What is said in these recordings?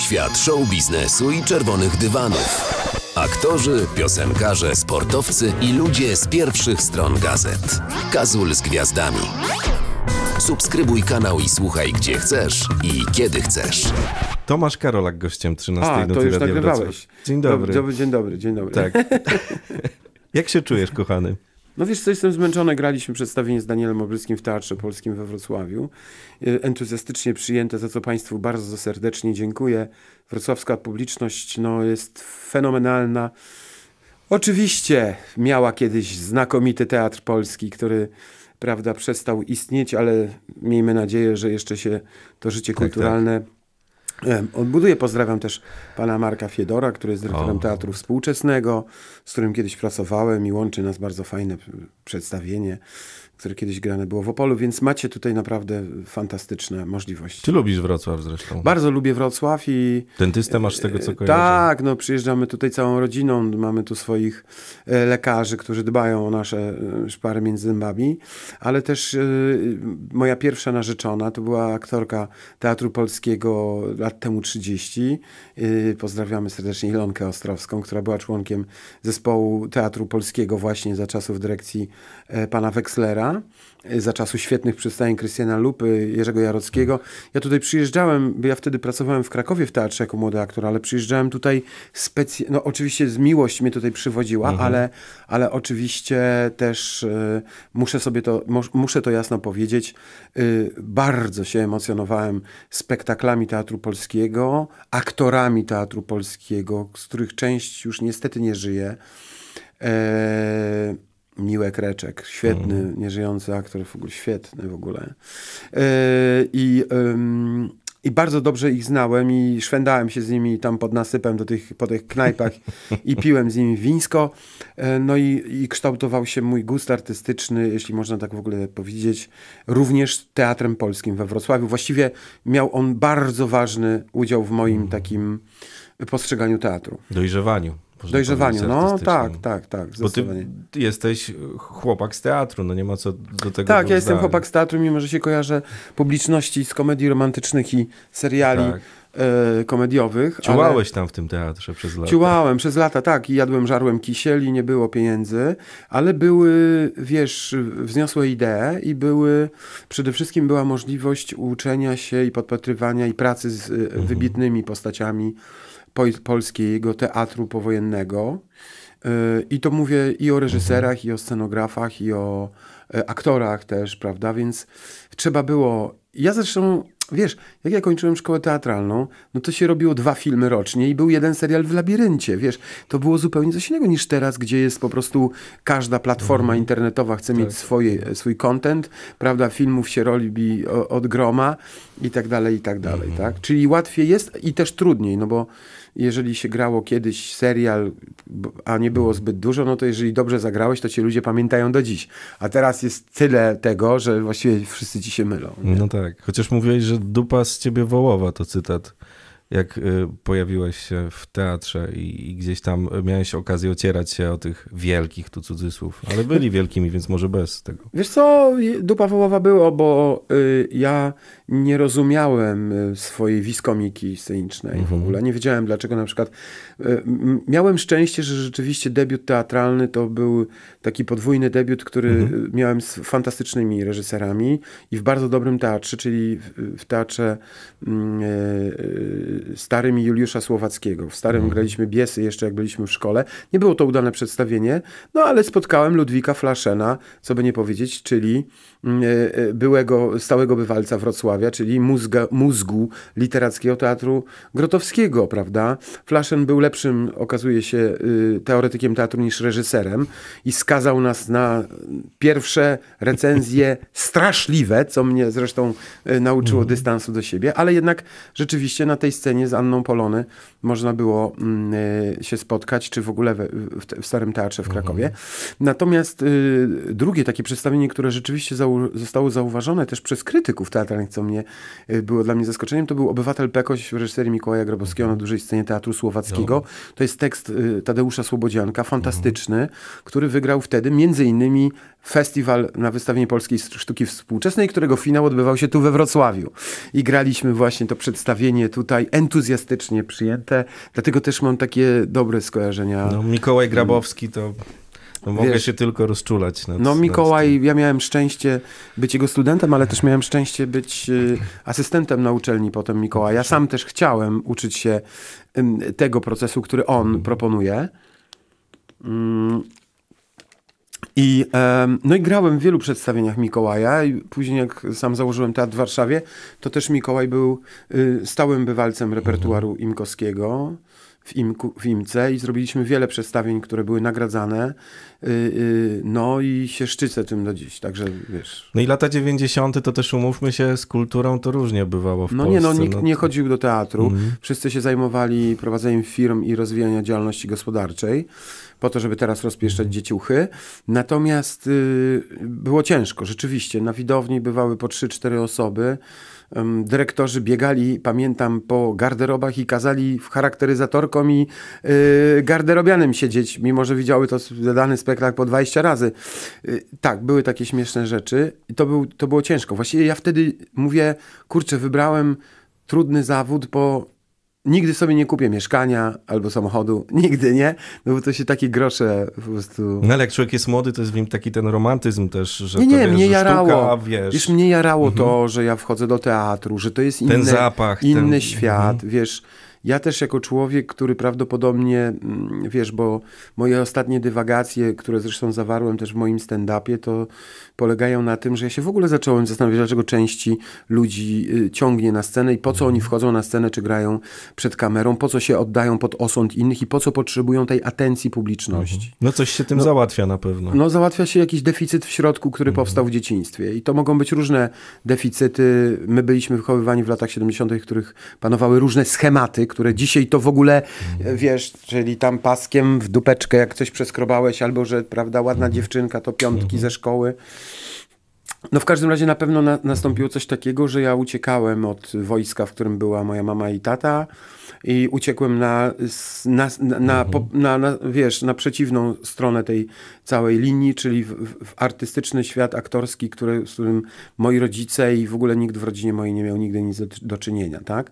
Świat show biznesu i czerwonych dywanów. Aktorzy, piosenkarze, sportowcy i ludzie z pierwszych stron gazet. Kazul z gwiazdami. Subskrybuj kanał i słuchaj gdzie chcesz i kiedy chcesz. Tomasz Karolak gościem 13 A, to już nagrywałeś. Dzień dobry. Dobry, dzień dobry, dzień dobry. Tak. Jak się czujesz, kochany? No wiesz co, jestem zmęczony. Graliśmy przedstawienie z Danielem Obryskim w Teatrze Polskim we Wrocławiu. Y, Entuzjastycznie przyjęte, za co Państwu bardzo serdecznie dziękuję. Wrocławska publiczność no, jest fenomenalna. Oczywiście miała kiedyś znakomity Teatr Polski, który prawda, przestał istnieć, ale miejmy nadzieję, że jeszcze się to życie kulturalne em, odbuduje. Pozdrawiam też pana Marka Fiedora, który jest dyrektorem O. Teatru Współczesnego, z którym kiedyś pracowałem i łączy nas bardzo fajne przedstawienie, które kiedyś grane było w Opolu, więc macie tutaj naprawdę fantastyczne możliwości. Czy lubisz Wrocław zresztą? Bardzo lubię Wrocław i Dentystę masz z tego, co kojarzę. tak, no przyjeżdżamy tutaj całą rodziną, mamy tu swoich e, lekarzy, którzy dbają o nasze e, szpary między zębami, ale też e, moja pierwsza narzeczona to była aktorka Teatru Polskiego lat temu 30. E, Pozdrawiamy serdecznie Ilonkę Ostrowską, która była członkiem zespołu Teatru Polskiego właśnie za czasów dyrekcji e, pana Wekslera, e, za czasu świetnych przedstawień Krystiana Lupy, Jerzego Jarockiego. Ja tutaj przyjeżdżałem, bo ja wtedy pracowałem w Krakowie w teatrze jako młody aktor, ale przyjeżdżałem tutaj specjalnie, no oczywiście z miłość mnie tutaj przywodziła, ale, ale oczywiście też e, muszę sobie to, mus- muszę to jasno powiedzieć, e, bardzo się emocjonowałem spektaklami Teatru Polskiego, aktorami Teatru Polskiego, z których część już niestety nie żyje. E, Miłek Reczek, świetny, nieżyjący aktor, w ogóle świetny w ogóle. E, I, ym, I bardzo dobrze ich znałem i szwendałem się z nimi tam pod nasypem do tych, po tych knajpach i piłem z nimi wińsko. E, no i, i kształtował się mój gust artystyczny, jeśli można tak w ogóle powiedzieć, również Teatrem Polskim we Wrocławiu. Właściwie miał on bardzo ważny udział w moim takim postrzeganiu teatru. Dojrzewaniu. Dojrzewaniu, no tak, tak, tak, Bo ty, jesteś chłopak z teatru, no nie ma co do tego Tak, ja jestem chłopak z teatru, mimo że się kojarzę publiczności z komedii romantycznych i seriali Tak. e, komediowych. Ciułałeś tam w tym teatrze przez Ale... lata. Ciułałem przez lata, tak, i jadłem, żarłem kisieli, nie było pieniędzy, ale były, wiesz, wzniosłe idee i były, przede wszystkim była możliwość uczenia się i podpatrywania i pracy z e, wybitnymi postaciami po, polskiego teatru powojennego. E, I to mówię i o reżyserach, i o scenografach, i o e, aktorach też, prawda? Więc trzeba było. Ja zresztą, wiesz, jak ja kończyłem szkołę teatralną, no to się robiło dwa filmy rocznie i był jeden serial w labiryncie, wiesz. To było zupełnie coś innego niż teraz, gdzie jest po prostu każda platforma internetowa chce mieć swoje, swój content, prawda? Filmów się robi od groma i tak dalej, i tak dalej, tak? Czyli łatwiej jest i też trudniej, no bo jeżeli się grało kiedyś serial, a nie było zbyt dużo, no to jeżeli dobrze zagrałeś, to cię ludzie pamiętają do dziś. A teraz jest tyle tego, że właściwie wszyscy ci się mylą. nie? No tak, chociaż mówiłeś, że dupa z ciebie wołowa, to cytat. Jak y, pojawiłeś się w teatrze i, i gdzieś tam miałeś okazję ocierać się o tych wielkich, tu cudzysłów, ale byli wielkimi, więc może bez tego. Wiesz co, dupa wołowa było, bo y, ja nie rozumiałem y, swojej wiskomiki scenicznej w ogóle. Nie wiedziałem dlaczego na przykład. Y, miałem szczęście, że rzeczywiście debiut teatralny to był taki podwójny debiut, który y, miałem z fantastycznymi reżyserami i w bardzo dobrym teatrze, czyli w, w teatrze mm, y, y, starym Juliusza Słowackiego. W starym graliśmy Biesy jeszcze jak byliśmy w szkole. Nie było to udane przedstawienie, no ale spotkałem Ludwika Flaszena, co by nie powiedzieć, czyli byłego stałego bywalca Wrocławia, czyli mózga, mózgu literackiego teatru Grotowskiego, prawda? Flaszen był lepszym, okazuje się, y, teoretykiem teatru niż reżyserem i skazał nas na pierwsze recenzje straszliwe, co mnie zresztą y, nauczyło dystansu do siebie, ale jednak rzeczywiście na tej scenie z Anną Polony można było mm, y, się spotkać, czy w ogóle w, Starym Teatrze w Krakowie. Natomiast drugie takie przedstawienie, które rzeczywiście założyło zostało, zostało zauważone też przez krytyków teatralnych, co mnie y, było dla mnie zaskoczeniem, to był Obywatel Pekoś w reżyserii Mikołaja Grabowskiego na dużej scenie Teatru Słowackiego. No. To jest tekst y, Tadeusza Słobodzianka, fantastyczny, który wygrał wtedy między innymi festiwal na wystawienie polskiej sztuki współczesnej, którego finał odbywał się tu we Wrocławiu. I graliśmy właśnie to przedstawienie tutaj entuzjastycznie przyjęte, dlatego też mam takie dobre skojarzenia. No, Mikołaj Grabowski to no, mogę Wiesz, się tylko rozczulać. Nad, No nad Mikołaj, ja miałem szczęście być jego studentem, ale też miałem szczęście być y, asystentem na uczelni potem Mikołaja. Ja sam też chciałem uczyć się tego procesu, który on proponuje. Mm. I, no i grałem w wielu przedstawieniach Mikołaja i później jak sam założyłem teatr w Warszawie, to też Mikołaj był y, stałym bywalcem repertuaru Imkowskiego w, Imku, w Imce i zrobiliśmy wiele przedstawień, które były nagradzane. Y, y, no i się szczycę tym do dziś, także wiesz... No i lata 90. to też umówmy się, z kulturą to różnie bywało w No Polsce. nie, no nikt nie to- chodził do teatru. Mhm. Wszyscy się zajmowali prowadzeniem firm i rozwijaniem działalności gospodarczej, po to, żeby teraz rozpieszczać dzieciuchy. Natomiast y, było ciężko, rzeczywiście. Na widowni bywały po 3-4 osoby. Dyrektorzy biegali, pamiętam, po garderobach i kazali charakteryzatorkom i y, garderobianym siedzieć, mimo że widziały to dany spektakl po 20 razy. Y, tak, były takie śmieszne rzeczy i to, był, to było ciężko. Właściwie ja wtedy mówię, kurczę, wybrałem trudny zawód, bo nigdy sobie nie kupię mieszkania albo samochodu. Nigdy, nie? No bo to się takie grosze po prostu... No ale jak człowiek jest młody, to jest w nim taki ten romantyzm też, że Nie, to, nie, wiesz, mnie że jarało. Sztuka, wiesz, Wiesz, mnie jarało to, że ja wchodzę do teatru, że to jest inny, ten zapach. inny ten... świat, wiesz. Ja też jako człowiek, który prawdopodobnie, mm, wiesz, bo moje ostatnie dywagacje, które zresztą zawarłem też w moim stand-upie, to polegają na tym, że ja się w ogóle zacząłem zastanawiać, dlaczego części ludzi y, ciągnie na scenę i po co oni wchodzą na scenę, czy grają przed kamerą, po co się oddają pod osąd innych i po co potrzebują tej atencji publiczności. No coś się tym załatwia na pewno. No, załatwia się jakiś deficyt w środku, który powstał w dzieciństwie. I to mogą być różne deficyty. My byliśmy wychowywani w latach 70., w których panowały różne schematy, które dzisiaj to w ogóle, e, wiesz, czyli tam paskiem w dupeczkę, jak coś przeskrobałeś, albo że, prawda, ładna dziewczynka, to piątki ze szkoły. No w każdym razie na pewno na, nastąpiło coś takiego, że ja uciekałem od wojska, w którym była moja mama i tata i uciekłem na, na, na, na, po, na, na wiesz, na przeciwną stronę tej całej linii, czyli w, w w artystyczny świat aktorski, który, z którym moi rodzice i w ogóle nikt w rodzinie mojej nie miał nigdy nic do, do czynienia, tak?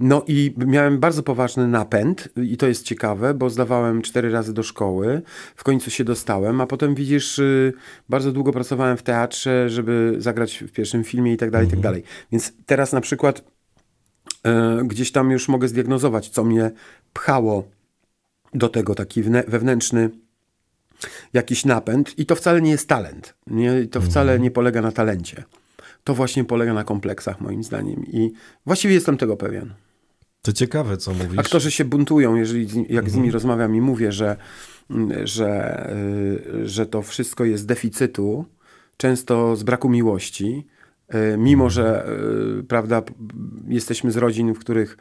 No i miałem bardzo poważny napęd i to jest ciekawe, bo zdawałem cztery razy do szkoły, w końcu się dostałem, a potem widzisz, y, bardzo długo pracowałem w teatrze, żeby zagrać w pierwszym filmie i tak dalej, i tak dalej. Więc teraz na przykład e, gdzieś tam już mogę zdiagnozować, co mnie pchało do tego, taki wewnętrzny jakiś napęd i to wcale nie jest talent. Nie, to wcale nie polega na talencie. To właśnie polega na kompleksach moim zdaniem i właściwie jestem tego pewien. To ciekawe, co mówisz. Aktorzy się buntują, jeżeli jak z nimi rozmawiam i mówię, że, mm, że, y, że to wszystko jest z deficytu, często z braku miłości, y, mimo że y, prawda, jesteśmy z rodzin, w których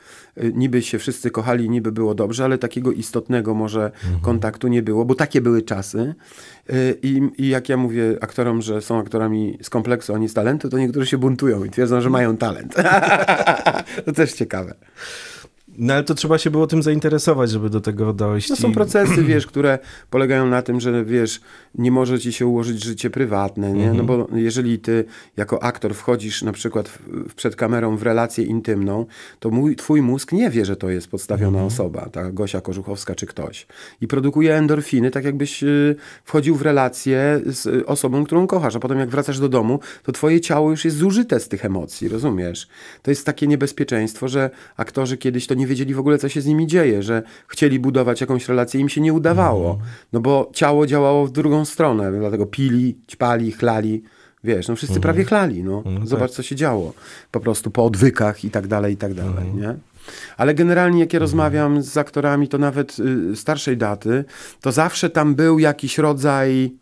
niby się wszyscy kochali, niby było dobrze, ale takiego istotnego może kontaktu nie było, bo takie były czasy. I, I jak ja mówię aktorom, że są aktorami z kompleksu, a nie z talentu, to niektórzy się buntują i twierdzą, że mają talent. to też ciekawe. No ale to trzeba się było tym zainteresować, żeby do tego dojść. No są i- procesy, wiesz, które polegają na tym, że wiesz, nie może ci się ułożyć życie prywatne, nie? No bo jeżeli ty jako aktor wchodzisz na przykład w, przed kamerą w relację intymną, to mój, twój mózg nie wie, że to jest podstawiona osoba, ta Gosia Korzuchowska czy ktoś. I produkuje endorfiny, tak jakbyś y, wchodził w relację z osobą, którą kochasz, a potem jak wracasz do domu, to twoje ciało już jest zużyte z tych emocji, rozumiesz? To jest takie niebezpieczeństwo, że aktorzy kiedyś to nie wiedzieli w ogóle, co się z nimi dzieje, że chcieli budować jakąś relację, im się nie udawało. No bo ciało działało w drugą stronę, dlatego pili, ćpali, chlali. Wiesz, no wszyscy prawie chlali, no. No Zobacz, co się działo. Po prostu po odwykach i tak dalej, i tak dalej, nie? Ale generalnie, jak ja rozmawiam z aktorami, to nawet y, starszej daty, to zawsze tam był jakiś rodzaj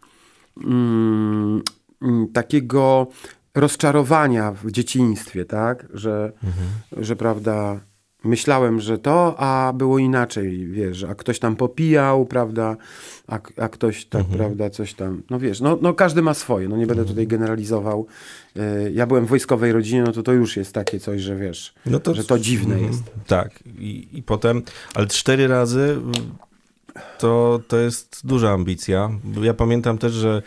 mm, mm, takiego rozczarowania w dzieciństwie, tak? Że, że prawda, myślałem, że to, a było inaczej, wiesz, a ktoś tam popijał, prawda, a, a ktoś tak, Mhm. prawda, coś tam, no wiesz, no, no każdy ma swoje, no nie będę tutaj generalizował. Y, Ja byłem w wojskowej rodzinie, no to to już jest takie coś, że wiesz, że to dziwne Mhm. jest. Tak. I, I potem, ale cztery razy to, to jest duża ambicja. Ja pamiętam też, że e,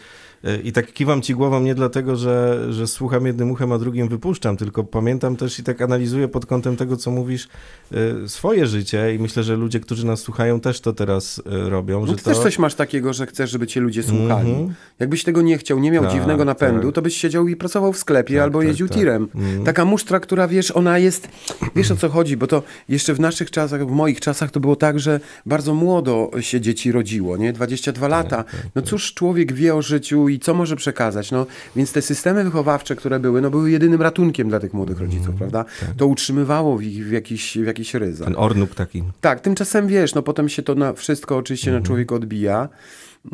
i tak kiwam ci głową nie dlatego, że, że słucham jednym uchem, a drugim wypuszczam, tylko pamiętam też i tak analizuję pod kątem tego, co mówisz, e, swoje życie i myślę, że ludzie, którzy nas słuchają, też to teraz e, robią. No że ty to... też coś masz takiego, że chcesz, żeby cię ludzie słuchali. Mhm. Jakbyś tego nie chciał, nie miał Tak, dziwnego napędu, tak. to byś siedział i pracował w sklepie Tak, albo tak, jeździł tak. tirem. Mhm. Taka musztra, która wiesz, ona jest, wiesz o co chodzi, bo to jeszcze w naszych czasach, w moich czasach to było tak, że bardzo młodo się dzieci rodziło, nie? 22 lata. No cóż człowiek wie o życiu i co może przekazać, no. Więc te systemy wychowawcze, które były, no były jedynym ratunkiem dla tych młodych rodziców, prawda? To utrzymywało w ich w jakiś, w jakiś ryzach. Ten ornuk taki. Tak, tymczasem wiesz, no potem się to na wszystko oczywiście na człowieka odbija.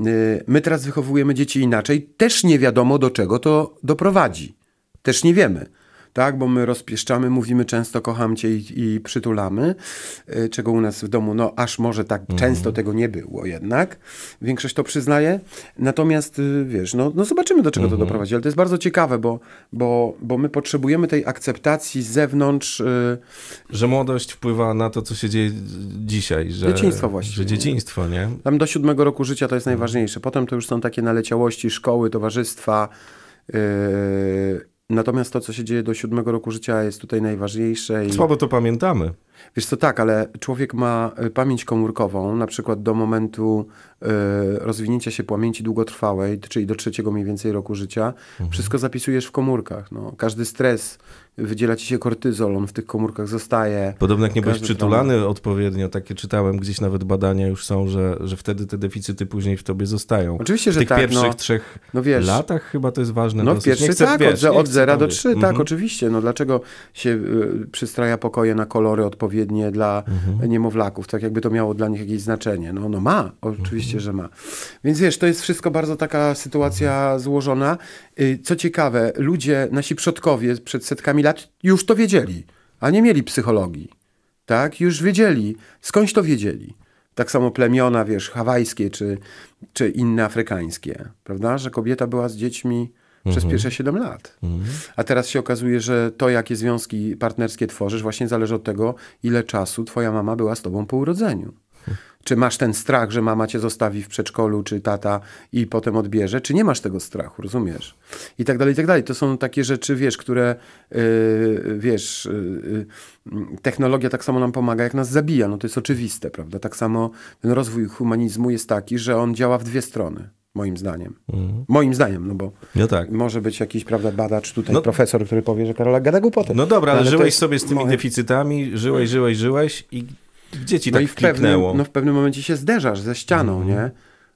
Y, My teraz wychowujemy dzieci inaczej. Też nie wiadomo, do czego to doprowadzi. Też nie wiemy. Tak, bo my rozpieszczamy, mówimy często kocham cię i, i przytulamy, y, czego u nas w domu, no aż może tak często tego nie było jednak. Większość to przyznaje. Natomiast y, wiesz, no, no zobaczymy, do czego to doprowadzi. Ale to jest bardzo ciekawe, bo, bo, bo my potrzebujemy tej akceptacji z zewnątrz. y, Że młodość wpływa na to, co się dzieje dzisiaj. Że, Dzieciństwo właściwie, Że dzieciństwo, nie? Tam do siódmego roku życia to jest najważniejsze. Potem to już są takie naleciałości, szkoły, towarzystwa. Yy, natomiast to, co się dzieje do siódmego roku życia jest tutaj najważniejsze. I, Słabo to pamiętamy. wiesz co, tak, ale człowiek ma y, pamięć komórkową, na przykład do momentu y, rozwinięcia się pamięci długotrwałej, czyli do trzeciego mniej więcej roku życia. Wszystko zapisujesz w komórkach. No. Każdy stres, wydziela ci się kortyzol, on w tych komórkach zostaje. Podobno jak nie byłeś przytulany odpowiednio, takie czytałem, gdzieś nawet badania już są, że, że wtedy te deficyty później w tobie zostają. Oczywiście, w że tych tak, pierwszych no. trzech No wiesz, latach chyba to jest ważne. No w pierwszych chcę, tak, wiesz, od, od chcę 0 tam, do wiesz. 3, tak, Mhm. oczywiście. No dlaczego się y, przystraja pokoje na kolory odpowiednie dla Mhm. niemowlaków, tak jakby to miało dla nich jakieś znaczenie. No, no ma, oczywiście, Mhm. że ma. Więc wiesz, to jest wszystko bardzo taka sytuacja złożona. Y, Co ciekawe, ludzie, nasi przodkowie przed setkami lat już to wiedzieli, a nie mieli psychologii. Tak, już wiedzieli. Skądś to wiedzieli. Tak samo plemiona, wiesz, hawajskie czy, czy inne afrykańskie, prawda? Że kobieta była z dziećmi przez pierwsze 7 lat. A teraz się okazuje, że to, jakie związki partnerskie tworzysz, właśnie zależy od tego, ile czasu twoja mama była z tobą po urodzeniu. Czy masz ten strach, że mama cię zostawi w przedszkolu, czy tata i potem odbierze, czy nie masz tego strachu, rozumiesz? I tak dalej, i tak dalej. To są takie rzeczy, wiesz, które, yy, wiesz, yy, technologia tak samo nam pomaga, jak nas zabija. No to jest oczywiste, prawda? Tak samo ten rozwój humanizmu jest taki, że on działa w dwie strony, moim zdaniem. Moim zdaniem, no bo No tak. może być jakiś, prawda, badacz tutaj, No- profesor, który powie, że Karola gada głupoty. No dobra, ale, to żyłeś jest sobie z tymi moje- deficytami, żyłeś, żyłeś, żyłeś i gdzie ci No tak i w pewnym, no w pewnym momencie się zderzasz ze ścianą, Mhm. nie?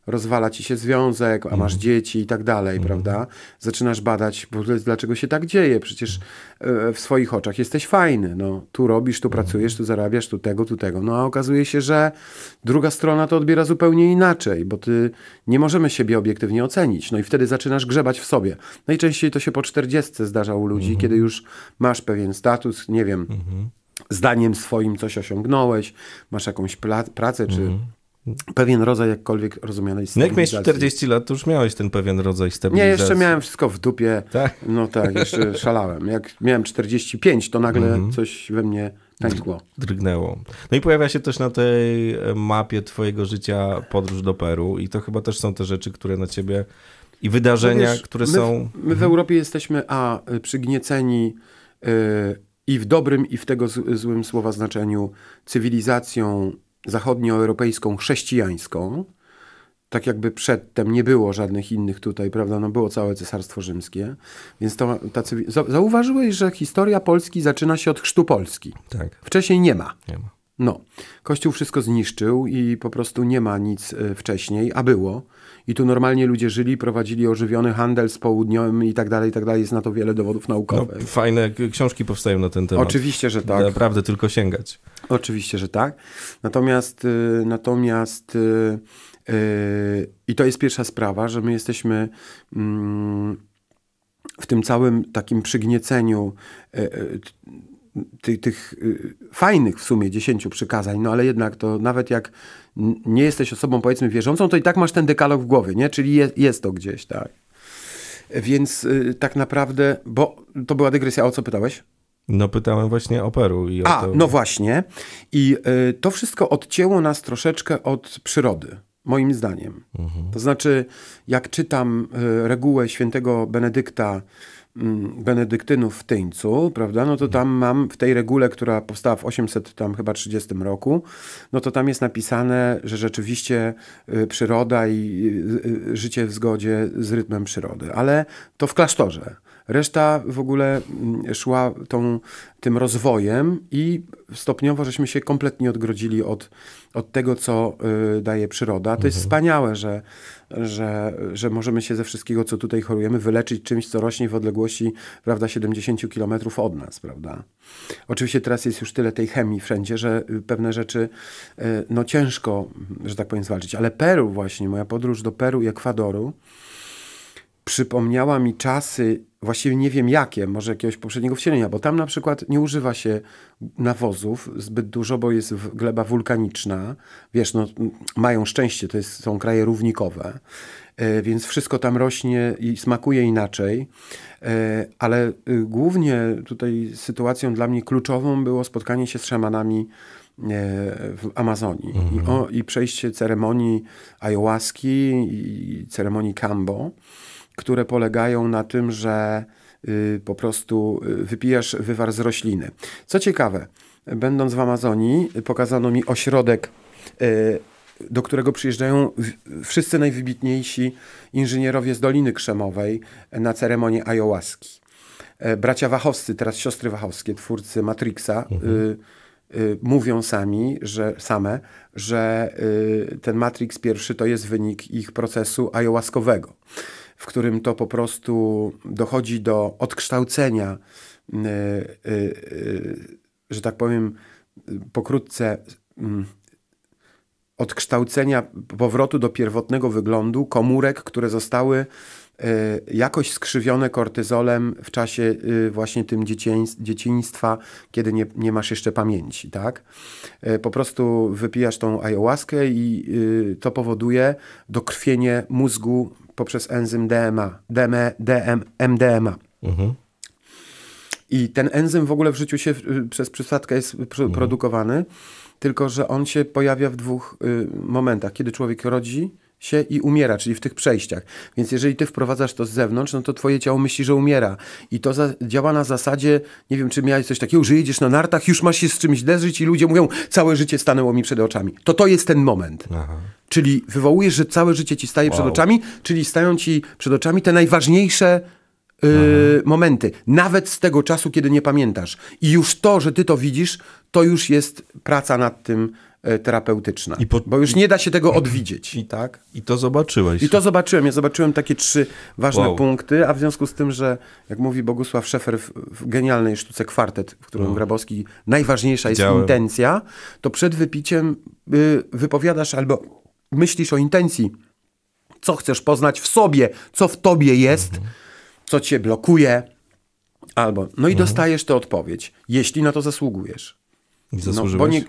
Rozwala ci się związek, a masz dzieci i tak dalej, Mhm. prawda? Zaczynasz badać, dlaczego się tak dzieje. Przecież e, w swoich oczach jesteś fajny. No, tu robisz, tu pracujesz, tu zarabiasz, tu tego, tu tego. No a okazuje się, że druga strona to odbiera zupełnie inaczej, bo ty nie możemy siebie obiektywnie ocenić. No i wtedy zaczynasz grzebać w sobie. Najczęściej to się po 40 zdarza u ludzi, kiedy już masz pewien status, nie wiem, zdaniem swoim coś osiągnąłeś, masz jakąś pracę, czy pewien rodzaj jakkolwiek rozumianej No jak miałeś stabilizacji. 40 lat, to już miałeś ten pewien rodzaj Nie, stabilizacji. jeszcze miałem wszystko w dupie. Tak? No tak, jeszcze szalałem. Jak miałem 45, to nagle Mhm. coś we mnie pękło. drgnęło. No i pojawia się też na tej e, mapie twojego życia podróż do Peru i to chyba też są te rzeczy, które na ciebie i wydarzenia, No wiesz, które my, są... My w Europie jesteśmy, a, przygnieceni y, i w dobrym, i w tego złym słowa znaczeniu cywilizacją zachodnioeuropejską, chrześcijańską. Tak jakby przedtem nie było żadnych innych tutaj, prawda? No było całe Cesarstwo Rzymskie. Więc to, ta cywi- Za- zauważyłeś, że historia Polski zaczyna się od chrztu Polski. Tak, Wcześniej nie ma. nie ma. No, Kościół wszystko zniszczył i po prostu nie ma nic e, wcześniej, a było. I tu normalnie ludzie żyli, prowadzili ożywiony handel z południowym i tak dalej, i tak dalej. Jest na to wiele dowodów No, naukowych. fajne k- książki powstają na ten temat. Oczywiście, że tak. Naprawdę tylko sięgać. Oczywiście, że tak. Natomiast, y, natomiast y, y, i to jest pierwsza sprawa, że my jesteśmy mm, w tym całym takim przygnieceniu tych, tych fajnych w sumie dziesięciu przykazań, no ale jednak to nawet jak nie jesteś osobą powiedzmy wierzącą, to i tak masz ten dekalog w głowie, nie? Czyli jest, jest to gdzieś, tak. Więc y, tak naprawdę, bo to była dygresja, o co pytałeś? No pytałem właśnie o Peru. I o A, to... no właśnie. I y, to wszystko odcięło nas troszeczkę od przyrody, moim zdaniem. Mhm. To znaczy, jak czytam y, regułę świętego Benedykta, benedyktynów w Tyńcu, prawda, no to tam mam w tej regule, która powstała w 800 tam chyba 30 roku, no to tam jest napisane, że rzeczywiście y, przyroda i y, y, życie w zgodzie z rytmem przyrody, ale to w klasztorze. Reszta w ogóle mm, szła tą, tym rozwojem i stopniowo żeśmy się kompletnie odgrodzili od, od tego, co y, daje przyroda. To mhm. jest wspaniałe, że, że, że możemy się ze wszystkiego, co tutaj chorujemy, wyleczyć czymś, co rośnie w odległości prawda, 70 kilometrów od nas. Prawda? Oczywiście teraz jest już tyle tej chemii wszędzie, że pewne rzeczy y, no ciężko, że tak powiem, zwalczyć. Ale Peru właśnie, moja podróż do Peru i Ekwadoru, przypomniała mi czasy, właściwie nie wiem jakie, może jakiegoś poprzedniego wcielenia, bo tam na przykład nie używa się nawozów zbyt dużo, bo jest gleba wulkaniczna. Wiesz, no, mają szczęście, to jest, są kraje równikowe, e, więc wszystko tam rośnie i smakuje inaczej. E, ale y, głównie tutaj sytuacją dla mnie kluczową było spotkanie się z szamanami e, w Amazonii mhm. I, o, i przejście ceremonii ayahuaski i ceremonii kambo które polegają na tym, że y, po prostu y, wypijasz wywar z rośliny. Co ciekawe, będąc w Amazonii, pokazano mi ośrodek, y, do którego przyjeżdżają wszyscy najwybitniejsi inżynierowie z Doliny Krzemowej na ceremonię ayahuaski. E, bracia Wachowscy, teraz siostry Wachowskie, twórcy Matrixa, mhm. mówią sami, że same, że ten Matrix pierwszy to jest wynik ich procesu ayahuaskowego w którym to po prostu dochodzi do odkształcenia, y, y, y, że tak powiem, pokrótce mm, odkształcenia powrotu do pierwotnego wyglądu komórek, które zostały jakoś skrzywione kortyzolem w czasie właśnie tym dzieciństwa, kiedy nie, nie masz jeszcze pamięci, tak? Po prostu wypijasz tą ayahuaskę i to powoduje dokrwienie mózgu poprzez enzym DMA, DME, DM, MDMA. Mhm. I ten enzym w ogóle w życiu się y, przez przysadkę jest mhm. produkowany, tylko że on się pojawia w dwóch y, momentach. Kiedy człowiek rodzi się i umiera, czyli w tych przejściach. Więc jeżeli ty wprowadzasz to z zewnątrz, no to twoje ciało myśli, że umiera. I to za, działa na zasadzie, nie wiem, czy miałeś coś takiego, że jedziesz na nartach, już masz się z czymś derzyć i ludzie mówią, całe życie stanęło mi przed oczami. To to jest ten moment. Aha. Czyli wywołujesz, że całe życie ci staje wow. przed oczami, czyli stają ci przed oczami te najważniejsze Yy, momenty, nawet z tego czasu, kiedy nie pamiętasz. I już to, że ty to widzisz, to już jest praca nad tym terapeutyczna. Po... Bo już nie da się tego odwidzieć. I, tak? I to zobaczyłeś. I to zobaczyłem. Ja zobaczyłem takie trzy ważne wow. punkty, a w związku z tym, że jak mówi Bogusław Szefer w, w genialnej sztuce kwartet, w którym no. Grabowski najważniejsza jest intencja, to przed wypiciem y, wypowiadasz albo myślisz o intencji, co chcesz poznać w sobie, co w tobie jest, mhm. co cię blokuje, albo no i mhm. dostajesz tę odpowiedź, jeśli na to zasługujesz. No, bo nie,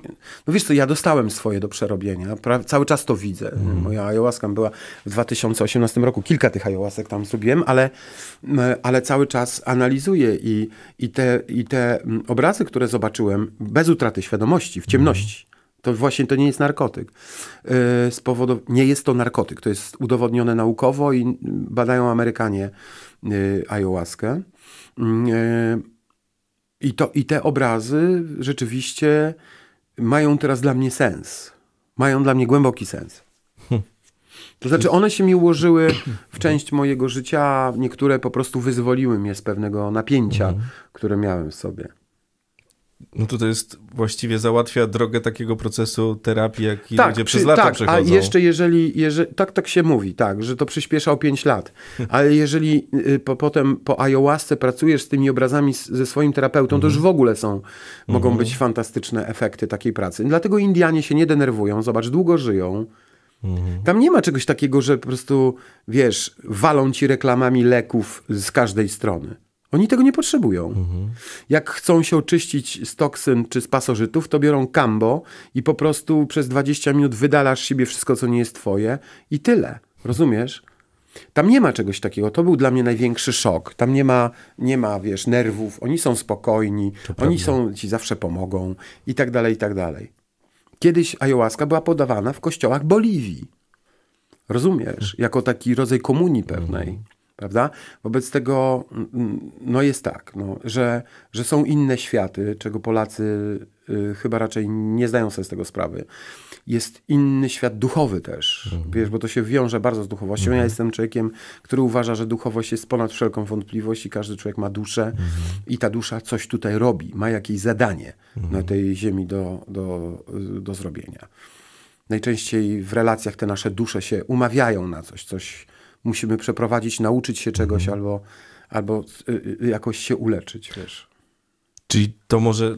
no wiesz co, ja dostałem swoje do przerobienia. Pra, cały czas to widzę. Mm. Moja ayahuasca była w 2018 roku. Kilka tych ayahuasek tam zrobiłem, ale, ale cały czas analizuję i, i, te, i te obrazy, które zobaczyłem bez utraty świadomości, w ciemności. Mm. To właśnie to nie jest narkotyk. Yy, z powodu, nie jest to narkotyk. To jest udowodnione naukowo i badają Amerykanie yy, ayahuaskę. I, to, I te obrazy rzeczywiście mają teraz dla mnie sens. Mają dla mnie głęboki sens. To znaczy, one się mi ułożyły w część mojego życia, niektóre po prostu wyzwoliły mnie z pewnego napięcia, mhm. które miałem w sobie. No to to jest właściwie załatwia drogę takiego procesu terapii, jaki tak, ludzie przez lata tak, przechodzą. A jeszcze jeżeli, jeżeli, tak, tak się mówi, tak, że to przyspiesza o 5 lat, ale jeżeli y, po, potem po ayahuasce pracujesz z tymi obrazami ze swoim terapeutą, to już mhm. w ogóle są, mogą mhm. być fantastyczne efekty takiej pracy. Dlatego Indianie się nie denerwują, zobacz, długo żyją. Mhm. Tam nie ma czegoś takiego, że po prostu, wiesz, walą ci reklamami leków z każdej strony. Oni tego nie potrzebują. Jak chcą się oczyścić z toksyn czy z pasożytów, to biorą kambo i po prostu przez 20 minut wydalasz siebie wszystko, co nie jest twoje i tyle. Rozumiesz? Tam nie ma czegoś takiego. To był dla mnie największy szok. Tam nie ma, nie ma wiesz, nerwów. Oni są spokojni. Oni są, ci zawsze pomogą i tak dalej, i tak dalej. Kiedyś ayahuasca była podawana w kościołach Boliwii. Rozumiesz? Jako taki rodzaj komunii pewnej. Prawda? Wobec tego mm, no jest tak, no, że, że są inne światy, czego Polacy y, chyba raczej nie zdają sobie z tego sprawy. Jest inny świat duchowy też, wiesz, bo to się wiąże bardzo z duchowością. Ja jestem człowiekiem, który uważa, że duchowość jest ponad wszelką wątpliwość i każdy człowiek ma duszę i ta dusza coś tutaj robi, ma jakieś zadanie na tej ziemi do, do, do zrobienia. Najczęściej w relacjach te nasze dusze się umawiają na coś, coś musimy przeprowadzić, nauczyć się czegoś albo, albo y, y, jakoś się uleczyć, wiesz. Czyli to może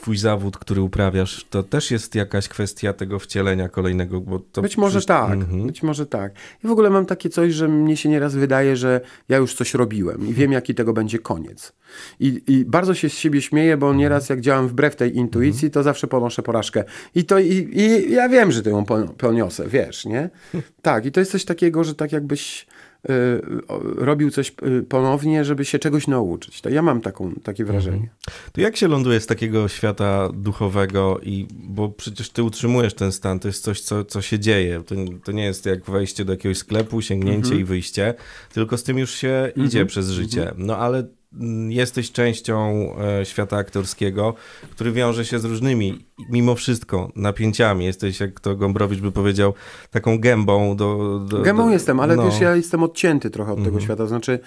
twój zawód, który uprawiasz, to też jest jakaś kwestia tego wcielenia kolejnego, bo to Być może przecież- tak, Mhm. być może tak. I w ogóle mam takie coś, że mnie się nieraz wydaje, że ja już coś robiłem i wiem, jaki tego będzie koniec. I, I bardzo się z siebie śmieję, bo nieraz jak działam wbrew tej intuicji, to zawsze ponoszę porażkę. I to i, i ja wiem, że to ją pon- poniosę, wiesz, nie? Tak, i to jest coś takiego, że tak jakbyś robił coś y, ponownie, żeby się czegoś nauczyć. To ja mam taką, takie wrażenie. To jak się ląduje z takiego świata duchowego i, bo przecież ty utrzymujesz ten stan, to jest coś, co, co się dzieje. To, to nie jest jak wejście do jakiegoś sklepu, sięgnięcie Mhm. i wyjście, tylko z tym już się idzie przez życie. No ale jesteś częścią e, świata aktorskiego, który wiąże się z różnymi, mimo wszystko, napięciami. Jesteś, jak to Gombrowicz by powiedział, taką gębą do... do Gębą do, jestem, ale no. Mhm. wiesz, ja jestem odcięty trochę od tego świata. Znaczy,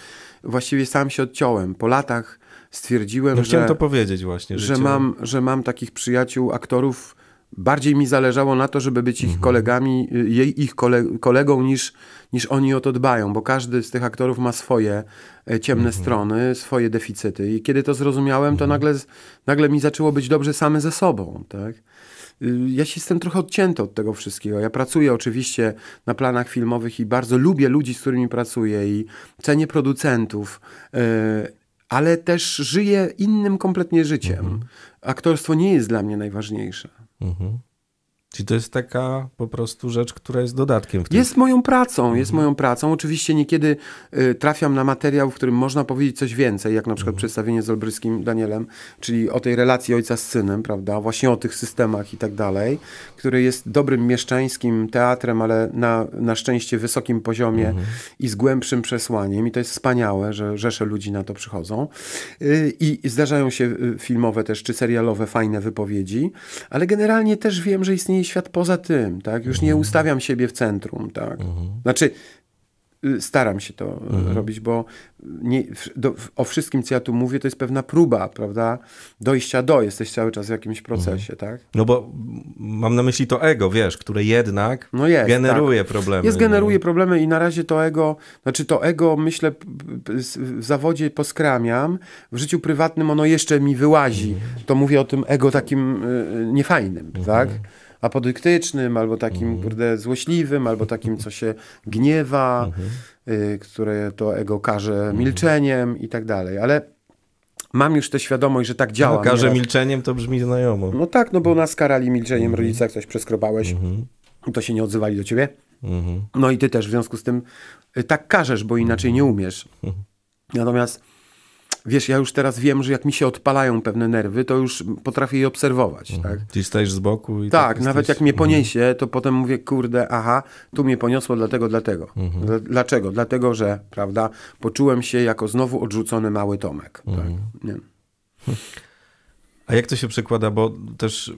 właściwie sam się odciąłem. Po latach stwierdziłem, No że, chciałem to powiedzieć właśnie. że, cię- mam, że mam takich przyjaciół, aktorów. Bardziej mi zależało na to, żeby być Mhm. ich kolegami, y, jej, ich kole, kolegą, niż, niż oni o to dbają, bo każdy z tych aktorów ma swoje e, ciemne Mhm. strony, swoje deficyty. I kiedy to zrozumiałem, to nagle, nagle mi zaczęło być dobrze same ze sobą. Tak? Y, Ja się jestem trochę odcięty od tego wszystkiego. Ja pracuję oczywiście na planach filmowych i bardzo lubię ludzi, z którymi pracuję i cenię producentów, y, ale też żyję innym kompletnie życiem. Aktorstwo nie jest dla mnie najważniejsze. Mhm. Czyli to jest taka po prostu rzecz, która jest dodatkiem w tym. Jest moją pracą, jest moją pracą. Oczywiście niekiedy y, trafiam na materiał, w którym można powiedzieć coś więcej, jak na przykład przedstawienie z Olbryskim Danielem, czyli o tej relacji ojca z synem, prawda, właśnie o tych systemach i tak dalej, który jest dobrym mieszczańskim teatrem, ale na, na szczęście wysokim poziomie i z głębszym przesłaniem i to jest wspaniałe, że rzesze ludzi na to przychodzą. Y, I zdarzają się y, filmowe też, czy serialowe fajne wypowiedzi, ale generalnie też wiem, że istnieje świat poza tym, tak? Już nie ustawiam siebie w centrum, tak? Znaczy, y, staram się to y, robić, bo nie, do, o wszystkim, co ja tu mówię, to jest pewna próba, prawda? Dojścia do, jesteś cały czas w jakimś procesie, tak? No bo mam na myśli to ego, wiesz, które jednak No jest, generuje tak. problemy. Jest, nie? generuje problemy i na razie to ego, znaczy to ego, myślę, w zawodzie poskramiam, w życiu prywatnym ono jeszcze mi wyłazi. To mówię o tym ego takim y, niefajnym, tak? Apodyktycznym, albo takim, kurde, złośliwym, albo takim, co się gniewa, y, które to ego karze milczeniem i tak dalej. Ale mam już tę świadomość, że tak działa. No, każe nieraz. milczeniem, to brzmi znajomo. No tak, no bo nas karali milczeniem rodzice, jak coś przeskrobałeś, to się nie odzywali do ciebie. Mhm. No i ty też w związku z tym y, tak każesz, bo inaczej nie umiesz. Natomiast wiesz, ja już teraz wiem, że jak mi się odpalają pewne nerwy, to już potrafię je obserwować, tak? Czyli stajesz z boku i Tak, tak nawet jesteś... jak mnie poniesie, to potem mówię, kurde, aha, tu mnie poniosło dlatego, dlatego. Dla- Dlaczego? Dlatego, że, prawda, poczułem się jako znowu odrzucony mały Tomek. Tak? Nie. A jak to się przekłada, bo też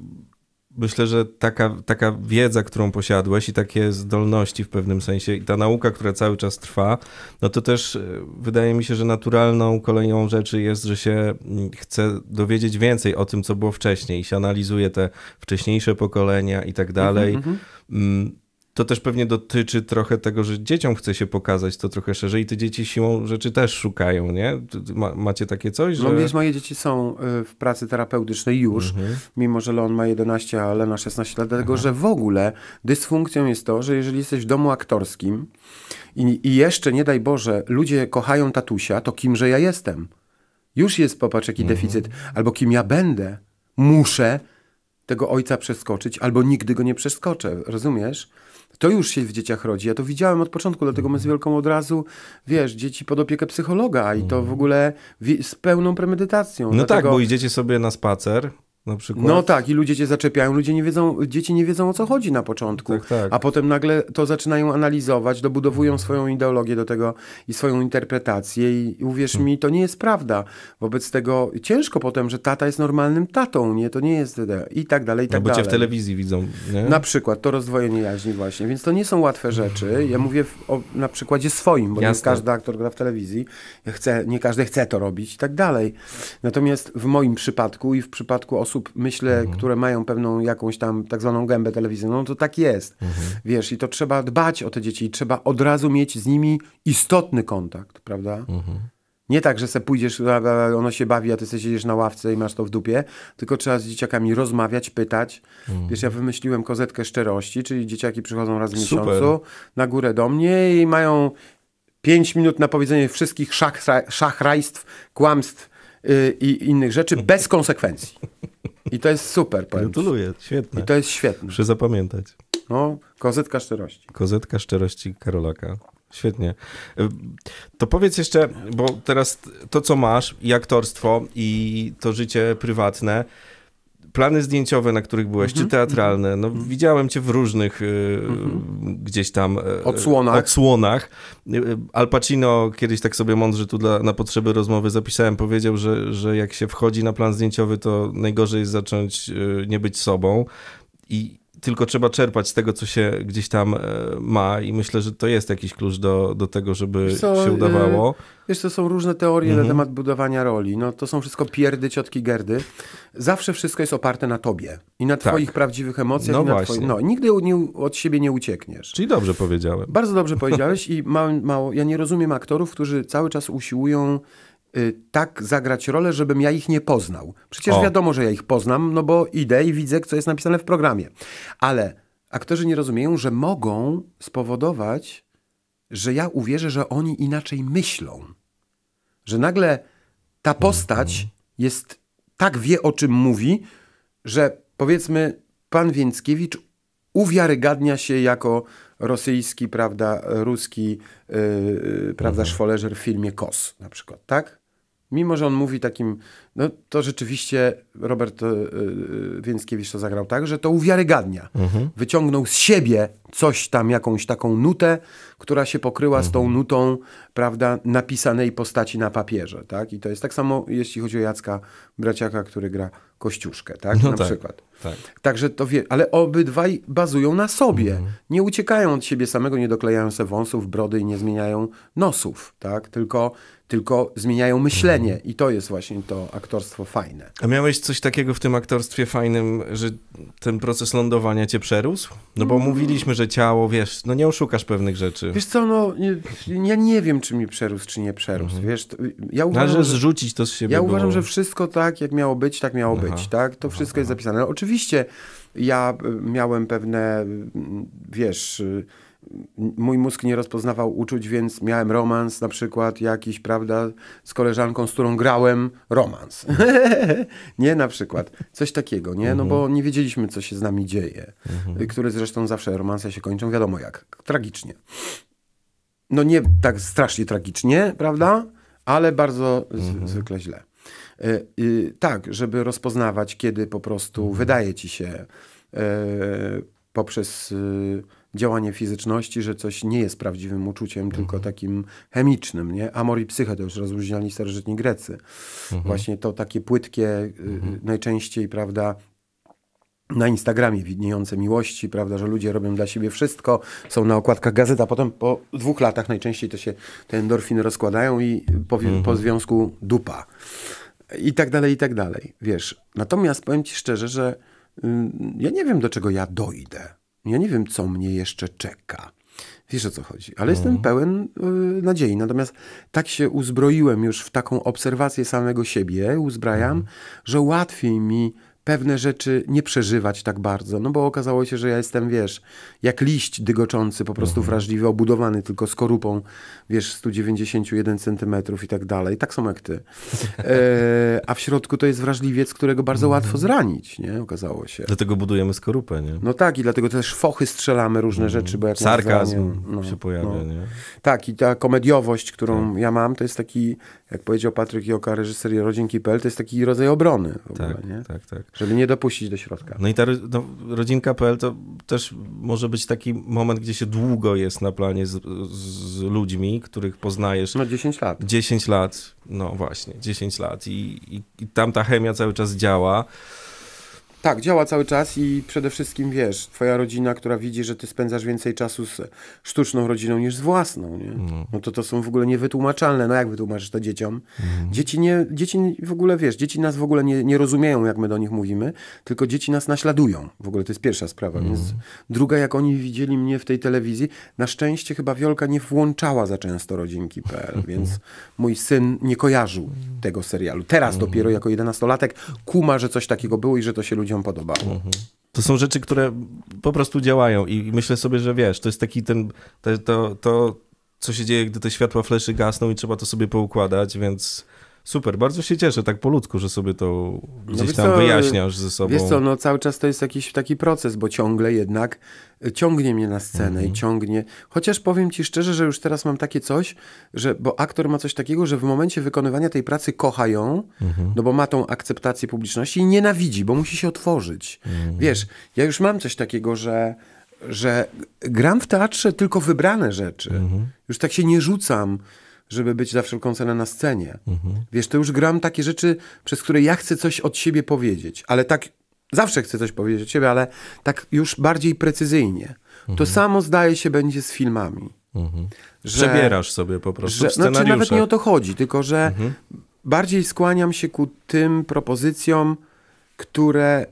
myślę, że taka, taka wiedza, którą posiadłeś i takie zdolności w pewnym sensie i ta nauka, która cały czas trwa, no to też e, wydaje mi się, że naturalną kolejną rzeczy jest, że się mm, chce dowiedzieć więcej o tym, co było wcześniej i się analizuje te wcześniejsze pokolenia i tak dalej. Mm, To też pewnie dotyczy trochę tego, że dzieciom chce się pokazać to trochę szerzej i te dzieci siłą rzeczy też szukają, nie? Ma, macie takie coś, że... No wiesz, moje dzieci są y, w pracy terapeutycznej już, mimo że Leon ma 11, a Lena 16 lat, dlatego że w ogóle dysfunkcją jest to, że jeżeli jesteś w domu aktorskim i, i jeszcze, nie daj Boże, ludzie kochają tatusia, to kimże ja jestem? Już jest, popatrz, jaki deficyt. Albo kim ja będę, muszę tego ojca przeskoczyć, albo nigdy go nie przeskoczę, rozumiesz? To już się w dzieciach rodzi. Ja to widziałem od początku, dlatego my z Wielką od razu, wiesz, dzieci pod opiekę psychologa i to w ogóle wi- z pełną premedytacją. No tak, Dlatego- bo idziecie sobie na spacer na przykład. no tak, i ludzie cię zaczepiają, ludzie nie wiedzą, dzieci nie wiedzą o co chodzi na początku, Tak, tak. a potem nagle to zaczynają analizować, dobudowują swoją ideologię do tego i swoją interpretację i uwierz mi, to nie jest prawda. Wobec tego ciężko potem, że tata jest normalnym tatą, nie, to nie jest i tak dalej, i no tak bo cię dalej. w telewizji widzą, nie? Na przykład to rozdwojenie jaźni właśnie, więc to nie są łatwe rzeczy. Ja mówię o, na przykładzie swoim, bo nie Jasne. każdy aktor gra w telewizji, chce, nie każdy chce to robić i tak dalej. Natomiast w moim przypadku i w przypadku osób, myślę, które mają pewną jakąś tam tak zwaną gębę telewizyjną, to tak jest. Wiesz, i to trzeba dbać o te dzieci i trzeba od razu mieć z nimi istotny kontakt, prawda? Nie tak, że se pójdziesz, ono się bawi, a ty sobie siedzisz na ławce i masz to w dupie, tylko trzeba z dzieciakami rozmawiać, pytać. Wiesz, ja wymyśliłem kozetkę szczerości, czyli dzieciaki przychodzą raz w Super. miesiącu na górę do mnie i mają pięć minut na powiedzenie wszystkich szachra, szachrajstw, kłamstw i innych rzeczy bez konsekwencji. I to jest super. Gratuluję, świetne. I to jest świetne. Muszę zapamiętać. No, kozetka szczerości. Kozetka szczerości Karolaka. Świetnie. Y, To powiedz jeszcze, bo teraz to, co masz, i aktorstwo, i to życie prywatne, plany zdjęciowe, na których byłeś, Mhm. czy teatralne, no widziałem cię w różnych y, gdzieś tam y, Odsłonach. odsłonach. Y, Al Pacino kiedyś tak sobie mądrze tu dla, na potrzeby rozmowy zapisałem, powiedział, że, że jak się wchodzi na plan zdjęciowy, to najgorzej jest zacząć y, nie być sobą i tylko trzeba czerpać z tego, co się gdzieś tam e, ma i myślę, że to jest jakiś klucz do, do tego, żeby co, się udawało. Wiesz, to są różne teorie Mhm. na temat budowania roli. No, to są wszystko pierdy ciotki Gerdy. Zawsze wszystko jest oparte na tobie i na Tak. twoich prawdziwych emocjach. No i na właśnie. Twoich, no, nigdy nie, od siebie nie uciekniesz. Czyli dobrze powiedziałem. Bardzo dobrze powiedziałeś i mało, mało, ja nie rozumiem aktorów, którzy cały czas usiłują tak zagrać rolę, żebym ja ich nie poznał. Przecież O. wiadomo, że ja ich poznam, no bo idę i widzę, co jest napisane w programie. Ale aktorzy nie rozumieją, że mogą spowodować, że ja uwierzę, że oni inaczej myślą. Że nagle ta postać jest, tak wie o czym mówi, że powiedzmy pan Więckiewicz uwiarygadnia się jako rosyjski, prawda, ruski, yy, prawda, szwoleżer w filmie Kos na przykład, tak? Mimo, że on mówi takim, no to rzeczywiście Robert yy, yy, Więckiewicz to zagrał tak, że to uwiarygadnia. Wyciągnął z siebie coś tam, jakąś taką nutę, która się pokryła z tą nutą, prawda, napisanej postaci na papierze, tak? I to jest tak samo, jeśli chodzi o Jacka Braciaka, który gra Kościuszkę, tak? No na tak. przykład. Tak. Także to wie, ale obydwaj bazują na sobie. Nie uciekają od siebie samego, nie doklejają se wąsów, brody i nie zmieniają nosów, tak? Tylko, tylko zmieniają myślenie i to jest właśnie to aktorstwo fajne. A miałeś coś takiego w tym aktorstwie fajnym, że ten proces lądowania cię przerósł? No bo mówiliśmy, że ciało, wiesz, no nie oszukasz pewnych rzeczy. Wiesz co, no, nie, ja nie wiem, czy mi przerósł, czy nie przerósł, wiesz, to, ja Ale uważam, że że... zrzucić to z siebie Ja było. uważam, że wszystko tak, jak miało być, tak miało być, tak? To wszystko jest zapisane. Ale Oczywiście ja y, miałem pewne, mm, wiesz, y, mój mózg nie rozpoznawał uczuć, więc miałem romans na przykład jakiś, prawda, z koleżanką, z którą grałem, romans. nie, na przykład. Coś takiego, nie? No bo nie wiedzieliśmy, co się z nami dzieje. Y, Które zresztą zawsze romanse się kończą, wiadomo jak, tragicznie. No nie tak strasznie tragicznie, prawda? Ale bardzo z, zwykle źle. Y, y, tak, żeby rozpoznawać, kiedy po prostu wydaje ci się y, poprzez działanie fizyczności, że coś nie jest prawdziwym uczuciem, tylko takim chemicznym, nie? Amor i psyche to już rozróżniali starożytni Grecy. Właśnie to takie płytkie, y, najczęściej, prawda, na Instagramie widniejące miłości, prawda, że ludzie robią dla siebie wszystko, są na okładkach gazet, a potem po dwóch latach najczęściej to się te endorfiny rozkładają i po, po związku dupa. I tak dalej, i tak dalej. Wiesz, natomiast powiem ci szczerze, że ym, ja nie wiem, do czego ja dojdę. Ja nie wiem, co mnie jeszcze czeka. Wiesz o co chodzi, ale jestem pełen y, nadziei. Natomiast tak się uzbroiłem już w taką obserwację samego siebie, uzbrajam, że łatwiej mi pewne rzeczy nie przeżywać tak bardzo, no bo okazało się, że ja jestem, wiesz, jak liść dygoczący, po prostu Mhm. wrażliwy, obudowany tylko skorupą, wiesz, 191 centymetrów i tak dalej, tak samo jak ty. E, a w środku to jest wrażliwiec, którego bardzo Mhm. łatwo zranić, nie? Okazało się. Dlatego budujemy skorupę, nie? No tak, i dlatego też fochy strzelamy różne rzeczy, bo jak Sarkazm zranią, no, się pojawia, no. nie? Tak, i ta komediowość, którą ja mam, to jest taki, jak powiedział Patryk Joka, reżyser Rodzinki.pl, to jest taki rodzaj obrony w ogóle, Tak, nie? tak, tak. Żeby nie dopuścić do środka. No i ta no, rodzinka.pl to też może być taki moment, gdzie się długo jest na planie z, z ludźmi, których poznajesz No 10 lat. 10 lat, no właśnie, 10 lat i, i, i tam ta chemia cały czas działa. Tak, działa cały czas i przede wszystkim wiesz, twoja rodzina, która widzi, że ty spędzasz więcej czasu z sztuczną rodziną niż z własną, nie? No to to są w ogóle niewytłumaczalne. No jak wytłumaczysz to dzieciom? Dzieci nie, dzieci w ogóle, wiesz, dzieci nas w ogóle nie, nie rozumieją, jak my do nich mówimy, tylko dzieci nas naśladują. W ogóle to jest pierwsza sprawa. Więc druga, jak oni widzieli mnie w tej telewizji, na szczęście chyba Wiolka nie włączała za często rodzinki.pl, więc mój syn nie kojarzył tego serialu. Teraz dopiero jako jedenastolatek kuma, że coś takiego było i że to się ludziom podobało. To są rzeczy, które po prostu działają i myślę sobie, że wiesz, to jest taki ten, to, to, to co się dzieje, gdy te światła fleszy gasną i trzeba to sobie poukładać, więc super, bardzo się cieszę tak po ludzku, że sobie to gdzieś No tam co, wyjaśniasz ze sobą. Wiesz co, no cały czas to jest jakiś taki proces, bo ciągle jednak y, ciągnie mnie na scenę Mhm. i ciągnie. Chociaż powiem ci szczerze, że już teraz mam takie coś, że, bo aktor ma coś takiego, że w momencie wykonywania tej pracy kocha ją, Mhm. no bo ma tą akceptację publiczności i nienawidzi, bo musi się otworzyć. Mhm. Wiesz, ja już mam coś takiego, że że gram w teatrze tylko wybrane rzeczy. Mhm. Już tak się nie rzucam, żeby być za wszelką cenę na scenie. Mhm. Wiesz, to już gram takie rzeczy, przez które ja chcę coś od siebie powiedzieć, ale tak zawsze chcę coś powiedzieć od siebie, ale tak już bardziej precyzyjnie. Mhm. To samo zdaje się będzie z filmami. Że, Przebierasz sobie po prostu że, w znaczy nawet nie o to chodzi, tylko że Mhm. bardziej skłaniam się ku tym propozycjom, które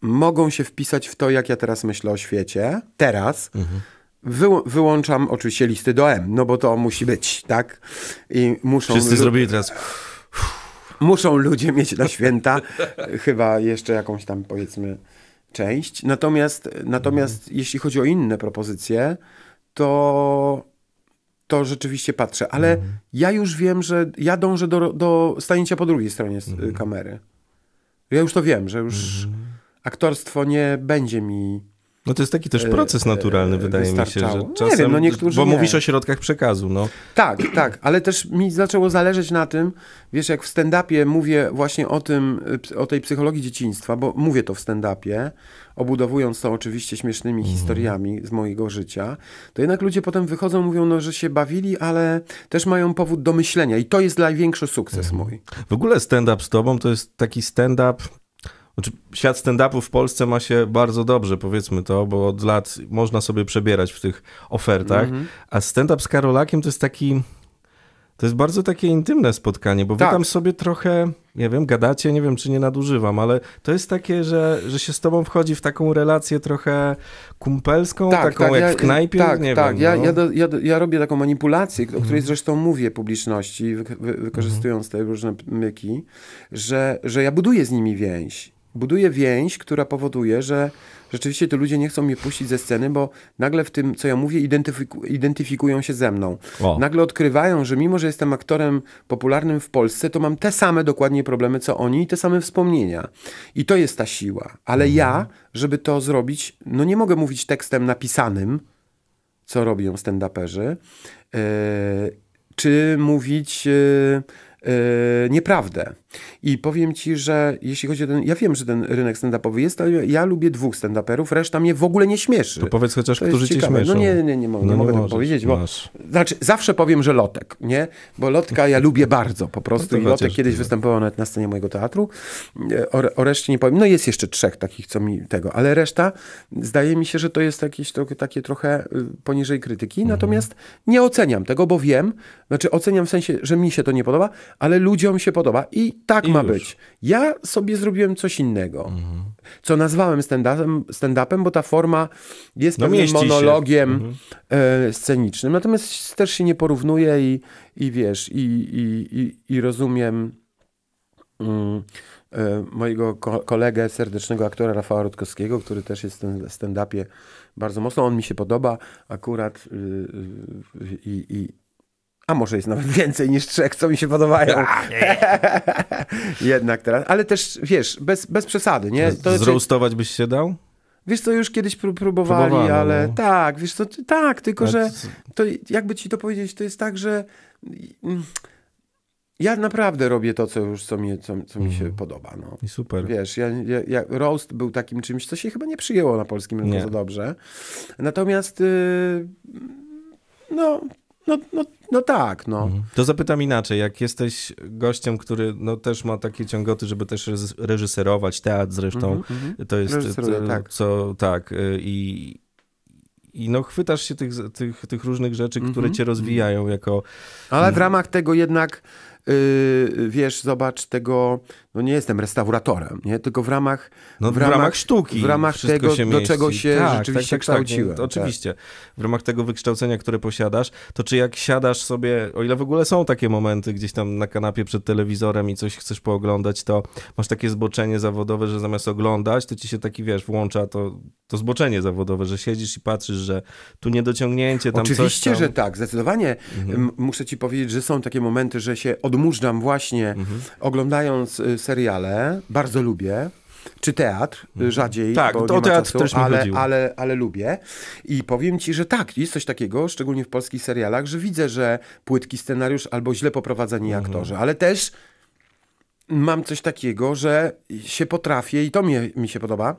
mogą się wpisać w to, jak ja teraz myślę o świecie. Teraz. Mhm. Wył- wyłączam oczywiście listy do M, no bo to musi być, tak? I muszą, Wszyscy zrobili teraz... muszą ludzie mieć na święta chyba jeszcze jakąś tam powiedzmy część. Natomiast, natomiast jeśli chodzi o inne propozycje, to, to rzeczywiście patrzę. Ale ja już wiem, że ja dążę do, do stanięcia po drugiej stronie s- kamery. Ja już to wiem, że już aktorstwo nie będzie mi No to jest taki też proces naturalny, e, wydaje mi się, że wystarczało. Nie czasem... wiem, no niektórzy Bo nie. mówisz o środkach przekazu, no. Tak, tak, ale też mi zaczęło zależeć na tym, wiesz, jak w stand-upie mówię właśnie o tym, o tej psychologii dzieciństwa, bo mówię to w stand-upie, obudowując to oczywiście śmiesznymi historiami z mojego życia, to jednak ludzie potem wychodzą, mówią, no, że się bawili, ale też mają powód do myślenia i to jest największy sukces mój. W ogóle stand-up z tobą to jest taki stand-up. Znaczy, świat stand-upu w Polsce ma się bardzo dobrze, powiedzmy to, bo od lat można sobie przebierać w tych ofertach. Mhm. A stand-up z Karolakiem to jest taki. To jest bardzo takie intymne spotkanie, bo wy Tak. tam sobie trochę, nie wiem, gadacie, nie wiem czy nie nadużywam, ale to jest takie, że, że się z tobą wchodzi w taką relację trochę kumpelską, taką jak ja- w knajpie, Tak, nie tak. wiem. ja, no. ja, do, ja, ja robię taką manipulację, o której zresztą mówię publiczności, wy, wy, wykorzystując te różne myki, że, że ja buduję z nimi więź. Buduję więź, która powoduje, że rzeczywiście te ludzie nie chcą mnie puścić ze sceny, bo nagle w tym, co ja mówię, identyfiku, identyfikują się ze mną. O. Nagle odkrywają, że mimo, że jestem aktorem popularnym w Polsce, to mam te same dokładnie problemy, co oni i te same wspomnienia. I to jest ta siła. Ale ja, żeby to zrobić, no nie mogę mówić tekstem napisanym, co robią stand-uperzy, e, czy mówić e, e, nieprawdę. I powiem ci, że jeśli chodzi o ten, ja wiem, że ten rynek stand-upowy jest, ale ja lubię dwóch stand-uperów, reszta mnie w ogóle nie śmieszy. To powiedz chociaż, To którzy cię śmieszą. No nie, nie, nie, nie No nie mogę tego powiedzieć, bo masz. znaczy zawsze powiem, że Lotek, nie? Bo Lotka ja lubię bardzo po prostu No i Lotek kiedyś występował nawet na scenie mojego teatru. E, O, o reszcie nie powiem. No jest jeszcze trzech takich, co mi tego, ale reszta zdaje mi się, że to jest jakieś to, takie trochę y, poniżej krytyki. Mhm. Natomiast nie oceniam tego, bo wiem, znaczy oceniam w sensie, że mi się to nie podoba, ale ludziom się podoba i tak I ma już. być. Ja sobie zrobiłem coś innego, Mhm. co nazwałem stand-upem, stand-upem, bo ta forma jest No pewnym monologiem e, scenicznym. Natomiast też się nie porównuje i, i wiesz, i, i, i, i rozumiem, mm, e, mojego ko kolegę, serdecznego aktora Rafała Rutkowskiego, który też jest w stand-upie bardzo mocno. On mi się podoba akurat y, y, i, i a może jest nawet więcej niż trzech, co mi się podobają. Jednak teraz. Ale też, wiesz, bez, bez przesady, nie? To, Zroastować byś się dał? Wiesz co, już kiedyś próbowali, Próbowano, ale no. tak, wiesz co, tak, tylko że to jakby ci to powiedzieć, to jest tak, że mm, ja naprawdę robię to, co już, co mi, co, co mi się mhm. podoba. No. I super. Wiesz, ja, ja, ja, roast był takim czymś, co się chyba nie przyjęło na polskim rynku za dobrze. Natomiast yy, no, no, no, no tak, no. Mhm. To zapytam inaczej, jak jesteś gościem, który no, też ma takie ciągoty, żeby też reżyserować, teatr zresztą, mm -hmm. to jest to, tak. co, tak, y, i, i no chwytasz się tych, tych, tych różnych rzeczy, które mm -hmm. cię rozwijają jako... Ale w ramach tego jednak yy, wiesz, zobacz tego, no nie jestem restauratorem, nie? tylko w ramach, no, w, ramach, w ramach sztuki, w ramach tego, do czego się tak, rzeczywiście tak, tak, tak kształciłem. Tak, oczywiście, w ramach tego wykształcenia, które posiadasz, to czy jak siadasz sobie, o ile w ogóle są takie momenty gdzieś tam na kanapie przed telewizorem i coś chcesz pooglądać, to masz takie zboczenie zawodowe, że zamiast oglądać, to ci się taki, wiesz, włącza to, to zboczenie zawodowe, że siedzisz i patrzysz, że tu niedociągnięcie, tam Oczywiście, tam... że tak, zdecydowanie. Mhm. Muszę ci powiedzieć, że są takie momenty, że się odmurzam właśnie mhm. oglądając y, seriale, bardzo lubię. Czy teatr, mhm. rzadziej, tak, bo to teatr czasu, też ale, ale, ale, ale lubię. I powiem ci, że tak, jest coś takiego, szczególnie w polskich serialach, że widzę, że płytki scenariusz albo źle poprowadzeni mhm. aktorzy, ale też mam coś takiego, że się potrafię, i to mnie, mi się podoba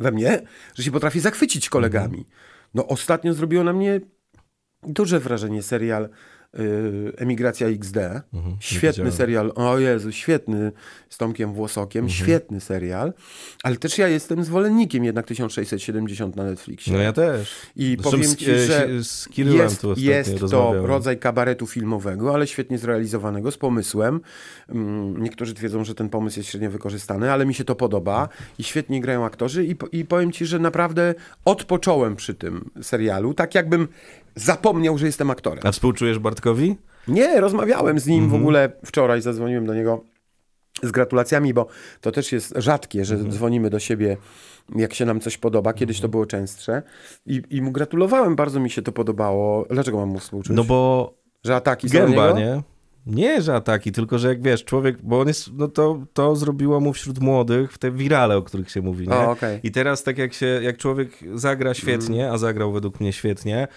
we mnie, że się potrafię zachwycić kolegami. Mhm. No ostatnio zrobiło na mnie duże wrażenie serial Y, Emigracja XD. Mhm, świetny serial. O Jezu, świetny z Tomkiem Włosokiem. Mhm. Świetny serial. Ale też ja jestem zwolennikiem jednak 1670 na Netflixie. No ja też. I Zresztą powiem ci, że z, z jest, jest to rodzaj kabaretu filmowego, ale świetnie zrealizowanego, z pomysłem. Mm, niektórzy twierdzą, że ten pomysł jest średnio wykorzystany, ale mi się to podoba i świetnie grają aktorzy i, i powiem ci, że naprawdę odpocząłem przy tym serialu, tak jakbym zapomniał, że jestem aktorem. A współczujesz Bartkowi? Nie, rozmawiałem z nim w mhm. ogóle wczoraj, zadzwoniłem do niego z gratulacjami, bo to też jest rzadkie, że mhm. dzwonimy do siebie, jak się nam coś podoba. Kiedyś to mhm. było częstsze. I, I mu gratulowałem, bardzo mi się to podobało. Dlaczego mam mu współczuć? No bo... Że ataki Gęba, są nie? Nie, że ataki, tylko że jak wiesz, człowiek, bo on jest, no to, to zrobiło mu wśród młodych te wirale, o których się mówi, nie? O, okay. I teraz tak jak się, jak człowiek zagra świetnie, mm. a zagrał według mnie świetnie,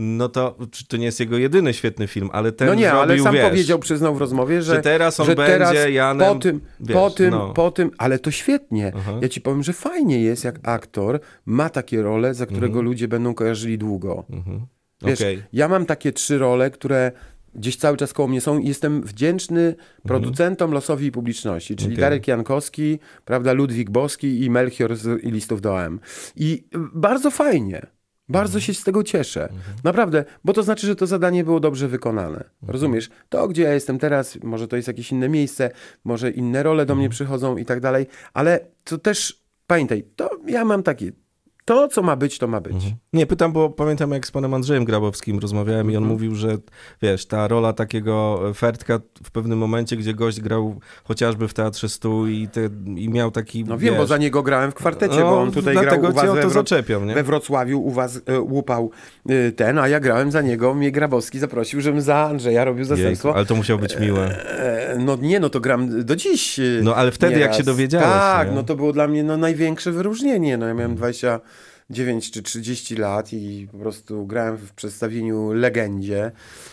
no to to nie jest jego jedyny świetny film, ale ten No nie, zrobił, ale sam wiesz, powiedział, przyznał w rozmowie, że, że teraz on że będzie teraz Janem, po tym, wiesz, po tym, no. po tym, ale to świetnie. Ja ci powiem, że fajnie jest, jak aktor ma takie role, za którego mhm. ludzie będą kojarzyli długo. Mhm. Wiesz, okay. ja mam takie trzy role, które gdzieś cały czas koło mnie są i jestem wdzięczny mhm. producentom, losowi i publiczności, czyli okay. Darek Jankowski, prawda, Ludwik Boski i Melchior z listów do AM. I bardzo fajnie. Bardzo się z tego cieszę. Naprawdę, bo to znaczy, że to zadanie było dobrze wykonane. Rozumiesz? To, gdzie ja jestem teraz, może to jest jakieś inne miejsce, może inne role do mnie przychodzą i tak dalej, ale to też pamiętaj, to ja mam takie to, co ma być, to ma być. Mhm. Nie, pytam, bo pamiętam jak z panem Andrzejem Grabowskim rozmawiałem mhm. i on mhm. mówił, że wiesz, ta rola takiego Fertka w pewnym momencie, gdzie gość grał chociażby w Teatrze Stu i, te, i miał taki, No wiem, wiesz, bo za niego grałem w kwartecie, no, bo on tutaj grał u was to we, zaczepiam, nie? we Wrocławiu, u was e, łupał e, ten, a ja grałem za niego, mnie Grabowski zaprosił, żebym za Andrzeja robił zastępstwo. ale to musiało być miłe. E, no nie, no to gram do dziś. No ale wtedy nieraz. jak się dowiedziałeś. Tak, nie? no to było dla mnie no, największe wyróżnienie. No ja miałem 20 9 czy 30 lat i po prostu grałem w przedstawieniu Legendzie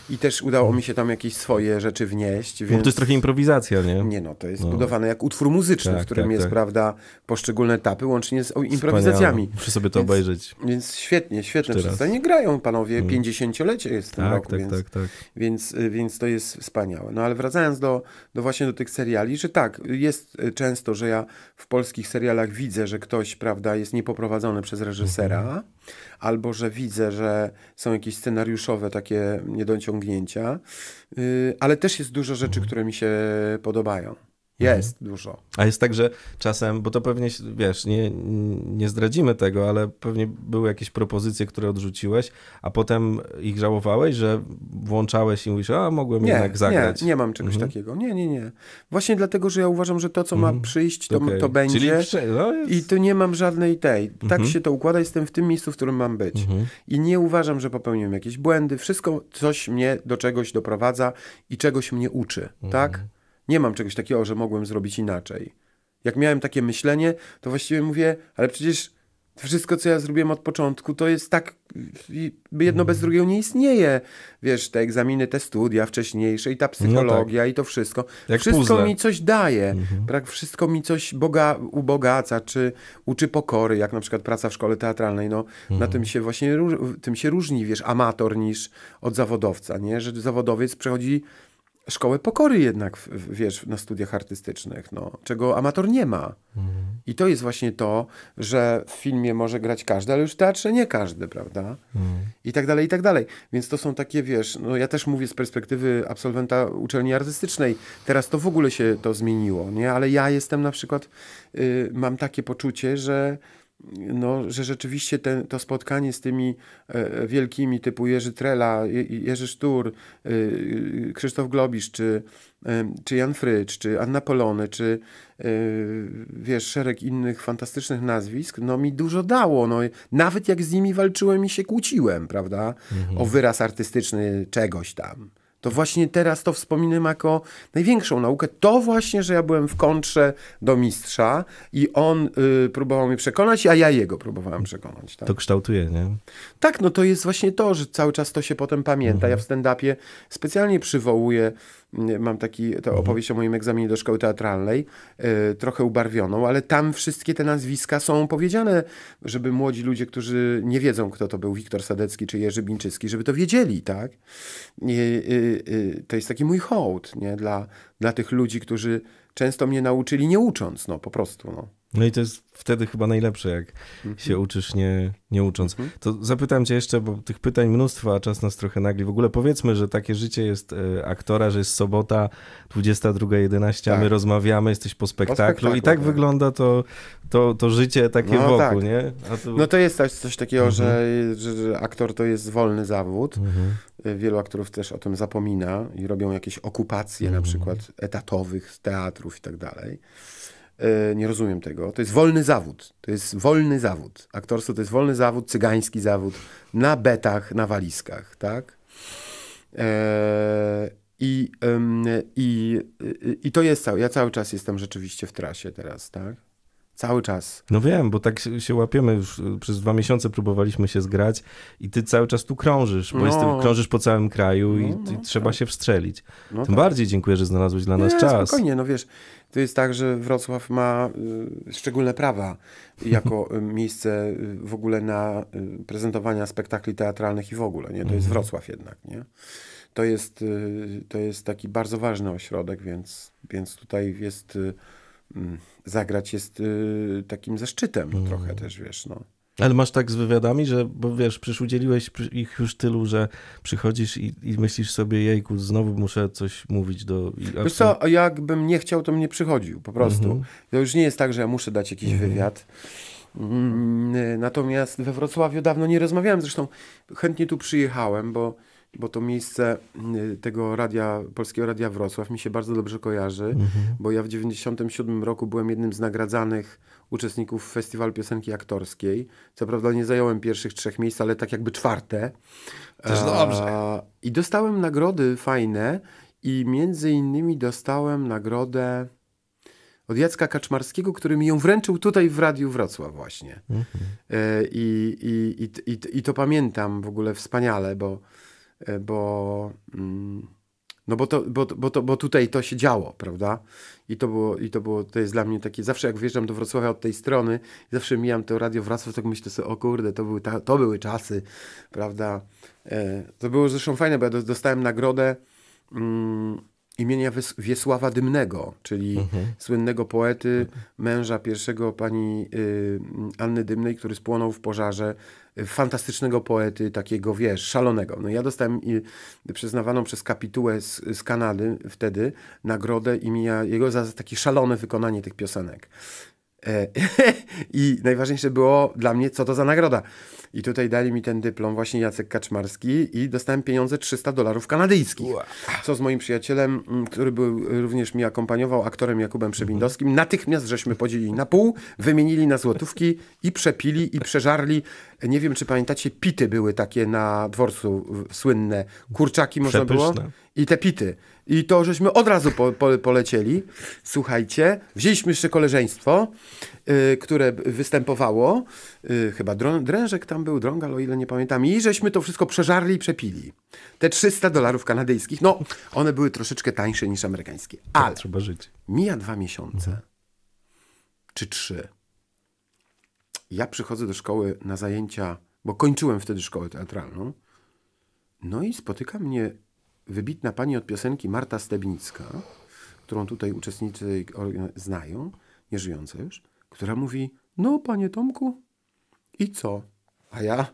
i też udało mi się tam jakieś swoje rzeczy wnieść. Więc... No to jest trochę improwizacja, nie? Nie no, to jest no. budowane jak utwór muzyczny, tak, w którym tak, jest, tak. prawda, poszczególne etapy, łącznie z improwizacjami. Wspaniale. Muszę sobie to więc, obejrzeć. Więc świetnie, świetne przedstawienie. Grają panowie, mm. 50-lecie jest w tym tak, roku, tak, więc, tak, tak. Więc, więc to jest wspaniałe. No ale wracając do, do właśnie do tych seriali, że tak, jest często, że ja w polskich serialach widzę, że ktoś, prawda, jest niepoprowadzony przez reżysera, mm -hmm albo że widzę, że są jakieś scenariuszowe takie niedociągnięcia, yy, ale też jest dużo rzeczy, które mi się podobają. Jest dużo. A jest tak, że czasem, bo to pewnie, wiesz, nie, nie zdradzimy tego, ale pewnie były jakieś propozycje, które odrzuciłeś, a potem ich żałowałeś, że włączałeś i mówisz, a mogłem Nie, jednak zagrać. nie, nie mam czegoś Mhm. takiego. Nie, nie, nie. Właśnie dlatego, że ja uważam, że to, co Mhm. ma przyjść, to, Okej. to będzie. Czyli no jest... I tu nie mam żadnej tej. Tak Mhm. się to układa, jestem w tym miejscu, w którym mam być. Mhm. I nie uważam, że popełniłem jakieś błędy. Wszystko coś mnie do czegoś doprowadza i czegoś mnie uczy. Mhm. Tak? Nie mam czegoś takiego, że mogłem zrobić inaczej. Jak miałem takie myślenie, to właściwie mówię, ale przecież wszystko, co ja zrobiłem od początku, to jest tak, jedno bez drugiego nie istnieje. Wiesz, te egzaminy, te studia wcześniejsze i ta psychologia i to wszystko. Jak wszystko puzzle. mi coś daje. Tak, wszystko mi coś boga, ubogaca, czy uczy pokory, jak na przykład praca w szkole teatralnej. No, Na tym się właśnie tym się różni, wiesz, amator niż od zawodowca, nie? Że zawodowiec przechodzi szkołę pokory jednak, wiesz, na studiach artystycznych, no, czego amator nie ma. I to jest właśnie to, że w filmie może grać każdy, ale już w teatrze nie każdy, prawda? I tak dalej, i tak dalej. Więc to są takie, wiesz, no ja też mówię z perspektywy absolwenta uczelni artystycznej. Teraz to w ogóle się to zmieniło, nie? Ale ja jestem na przykład, y, mam takie poczucie, że no, że rzeczywiście ten, to spotkanie z tymi e, wielkimi typu Jerzy Trela, Je, Jerzy Sztur, y, y, Krzysztof Globisz, czy, em, czy Jan Frycz, czy Anna Polony, czy y, wiesz, szereg innych fantastycznych nazwisk, no mi dużo dało. No, nawet jak z nimi walczyłem i się kłóciłem, prawda? O wyraz artystyczny czegoś tam. To właśnie teraz to wspominam jako największą naukę. To właśnie, że ja byłem w kontrze do mistrza i on y, próbował mnie przekonać, a ja jego próbowałem przekonać. Tak? To kształtuje, nie? Tak, no to jest właśnie to, że cały czas to się potem pamięta. Ja w stand-upie specjalnie przywołuję, mam taki, to opowieść o moim egzaminie do szkoły teatralnej, y, trochę ubarwioną, ale tam wszystkie te nazwiska są powiedziane, żeby młodzi ludzie, którzy nie wiedzą, kto to był Wiktor Sadecki czy Jerzy Bińczycki, żeby to wiedzieli, tak? Y, y, to jest taki mój hołd, nie? Dla, dla tych ludzi, którzy często mnie nauczyli nie ucząc, no po prostu, no. No i to jest wtedy chyba najlepsze, jak Mhm. się uczysz nie, nie ucząc. To zapytam cię jeszcze, bo tych pytań mnóstwo, a czas nas trochę nagli. W ogóle powiedzmy, że takie życie jest e, aktora, że jest sobota 22.11, a my Tak. rozmawiamy, jesteś po spektaklu, spektaklu, i tak tak. wygląda to, to, to życie takie No wokół, tak. nie? Tu... No to jest coś, coś takiego, że, że, że aktor to jest wolny zawód. Mhm. Wielu aktorów też o tym zapomina i robią jakieś okupacje na przykład etatowych teatrów i tak dalej. Y, Nie rozumiem tego. To jest wolny zawód. To jest wolny zawód. Aktorstwo to jest wolny zawód, cygański zawód na betach, na walizkach, tak? E, I, i, i, I to jest cały. Ja cały czas jestem rzeczywiście w trasie teraz, tak? Cały czas. No wiem, bo tak się, łapiemy już y, przez dwa miesiące próbowaliśmy się zgrać i ty cały czas tu krążysz, bo No. krążysz po całym kraju i, No, i no, trzeba się wstrzelić. No Tym tak. bardziej dziękuję, że znalazłeś dla nas Nie, czas. Spokojnie, no wiesz, to jest tak, że Wrocław ma y, szczególne prawa jako y, miejsce y, w ogóle na prezentowania spektakli teatralnych i w ogóle, nie? To jest Wrocław jednak, nie? To jest, to jest taki bardzo ważny ośrodek, więc, więc tutaj jest, mm, zagrać jest takim zaszczytem no, trochę też, wiesz, no. Ale masz tak z wywiadami, że, bo wiesz, przecież udzieliłeś ich już tylu, że przychodzisz i, i myślisz sobie, jejku, znowu muszę coś mówić do... Wiesz co, jakbym nie chciał, to mnie przychodził, po prostu. To już nie jest tak, że ja muszę dać jakiś wywiad. Mm, Natomiast we Wrocławiu dawno nie rozmawiałem, zresztą chętnie tu przyjechałem, bo, bo to miejsce y, tego radia, Polskiego Radia Wrocław mi się bardzo dobrze kojarzy, bo ja w 97 roku byłem jednym z nagradzanych uczestników Festiwalu Piosenki Aktorskiej. Co prawda nie zająłem pierwszych trzech miejsc, ale tak jakby czwarte. Też dobrze. A, I dostałem nagrody fajne i między innymi dostałem nagrodę od Jacka Kaczmarskiego, który mi ją wręczył tutaj w Radiu Wrocław właśnie. E, I, i, i, i, I to pamiętam w ogóle wspaniale, bo, e, bo, mm, no bo, to, bo, bo, to, bo tutaj to się działo, prawda? I to było, i to było, to jest dla mnie takie, zawsze jak wjeżdżam do Wrocławia od tej strony, zawsze mijam to Radio Wrocław, tak myślę sobie, o kurde, to były, ta, to były czasy, prawda? E, to było zresztą fajne, bo ja do- dostałem nagrodę mm, imienia Wies- Wiesława Dymnego, czyli słynnego poety, męża pierwszego pani y, Anny Dymnej, który spłonął w pożarze, fantastycznego poety, takiego, wiesz, szalonego. No ja dostałem przyznawaną przez kapitułę z, z Kanady wtedy nagrodę imienia jego za takie szalone wykonanie tych piosenek. E, I najważniejsze było dla mnie, co to za nagroda. I tutaj dali mi ten dyplom właśnie Jacek Kaczmarski i dostałem pieniądze 300 dolarów kanadyjskich. Co z moim przyjacielem, który był również mi akompaniował, aktorem Jakubem Przebindowskim, natychmiast żeśmy podzielili na pół, wymienili na złotówki i przepili i przeżarli. Nie wiem, czy pamiętacie, pity były takie na dworcu słynne. Kurczaki można było. Przepyszne. I te pity. I to żeśmy od razu po, po, polecieli. Słuchajcie, wzięliśmy jeszcze koleżeństwo, y, które występowało. Y, chyba drą, drężek tam był, drągal, o ile nie pamiętam. I żeśmy to wszystko przeżarli i przepili. Te 300 dolarów kanadyjskich, no, one były troszeczkę tańsze niż amerykańskie. Ale Trzeba żyć. mija dwa miesiące, czy trzy. Ja przychodzę do szkoły na zajęcia, bo kończyłem wtedy szkołę teatralną. No i spotyka mnie wybitna pani od piosenki Marta Stebnicka, którą tutaj uczestnicy znają, nieżyjąca już, która mówi: No, panie Tomku, i co? A ja?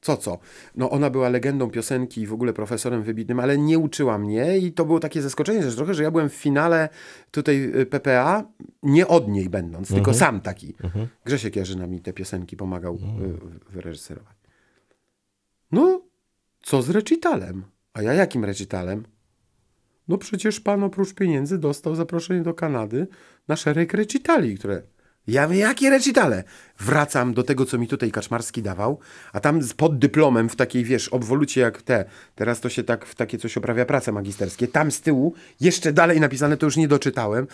Co, co? No ona była legendą piosenki i w ogóle profesorem wybitnym, ale nie uczyła mnie i to było takie zaskoczenie też trochę, że ja byłem w finale tutaj y, PPA, nie od niej będąc, tylko sam taki. Grzesiek Jarzyna mi te piosenki pomagał y, wyreżyserować. No, co z recitalem? A ja jakim recitalem? No przecież pan oprócz pieniędzy dostał zaproszenie do Kanady na szereg recitali, które... Ja mówię, jakie recitale? Wracam do tego, co mi tutaj Kaczmarski dawał, a tam pod dyplomem w takiej, wiesz, obwolucie jak te, teraz to się tak w takie coś oprawia prace magisterskie, tam z tyłu, jeszcze dalej napisane, to już nie doczytałem,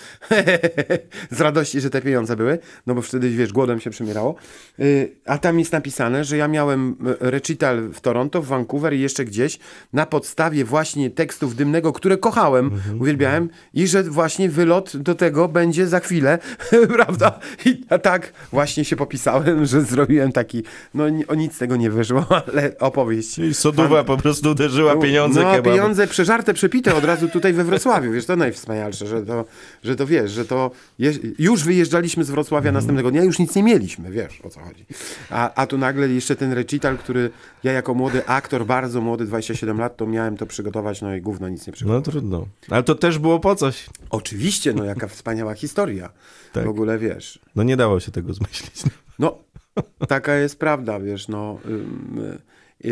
z radości, że te pieniądze były, no bo wtedy, wiesz, głodem się przemierało, Y, a tam jest napisane, że ja miałem e, recital w Toronto, w Vancouver i jeszcze gdzieś, na podstawie właśnie tekstów Dymnego, które kochałem, uwielbiałem i że właśnie wylot do tego będzie za chwilę, prawda? I a tak właśnie się popisałem, że zrobiłem taki, no o nic z tego nie wyszło, ale opowieść. I soduwa po prostu uderzyła pieniądze No, pieniądze przeżarte, przepite od razu tutaj we Wrocławiu. Wiesz, to najwspanialsze, że to, że to wiesz, że to je, już wyjeżdżaliśmy z Wrocławia następnego dnia, już nic nie mieliśmy, wiesz o co chodzi. A, a tu nagle jeszcze ten recital, który ja jako młody aktor, bardzo młody, 27 lat, to miałem to przygotować, no i gówno nic nie przygotowałem. No trudno. Ale to też było po coś. Oczywiście, no jaka wspaniała historia. Tak. W ogóle wiesz. No nie dało się tego zmyślić. No, taka jest prawda, wiesz, no. y, y,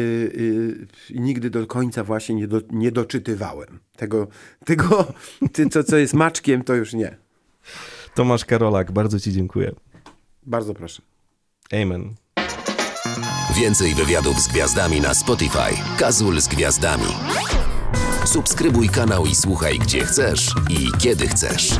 y, nigdy do końca właśnie nie, do, nie doczytywałem. Tego, tego ty, co, co jest maczkiem, to już nie. Tomasz Karolak, bardzo ci dziękuję. Bardzo proszę. Amen. Więcej wywiadów z gwiazdami na Spotify. Kazul z gwiazdami. Subskrybuj kanał i słuchaj gdzie chcesz i kiedy chcesz.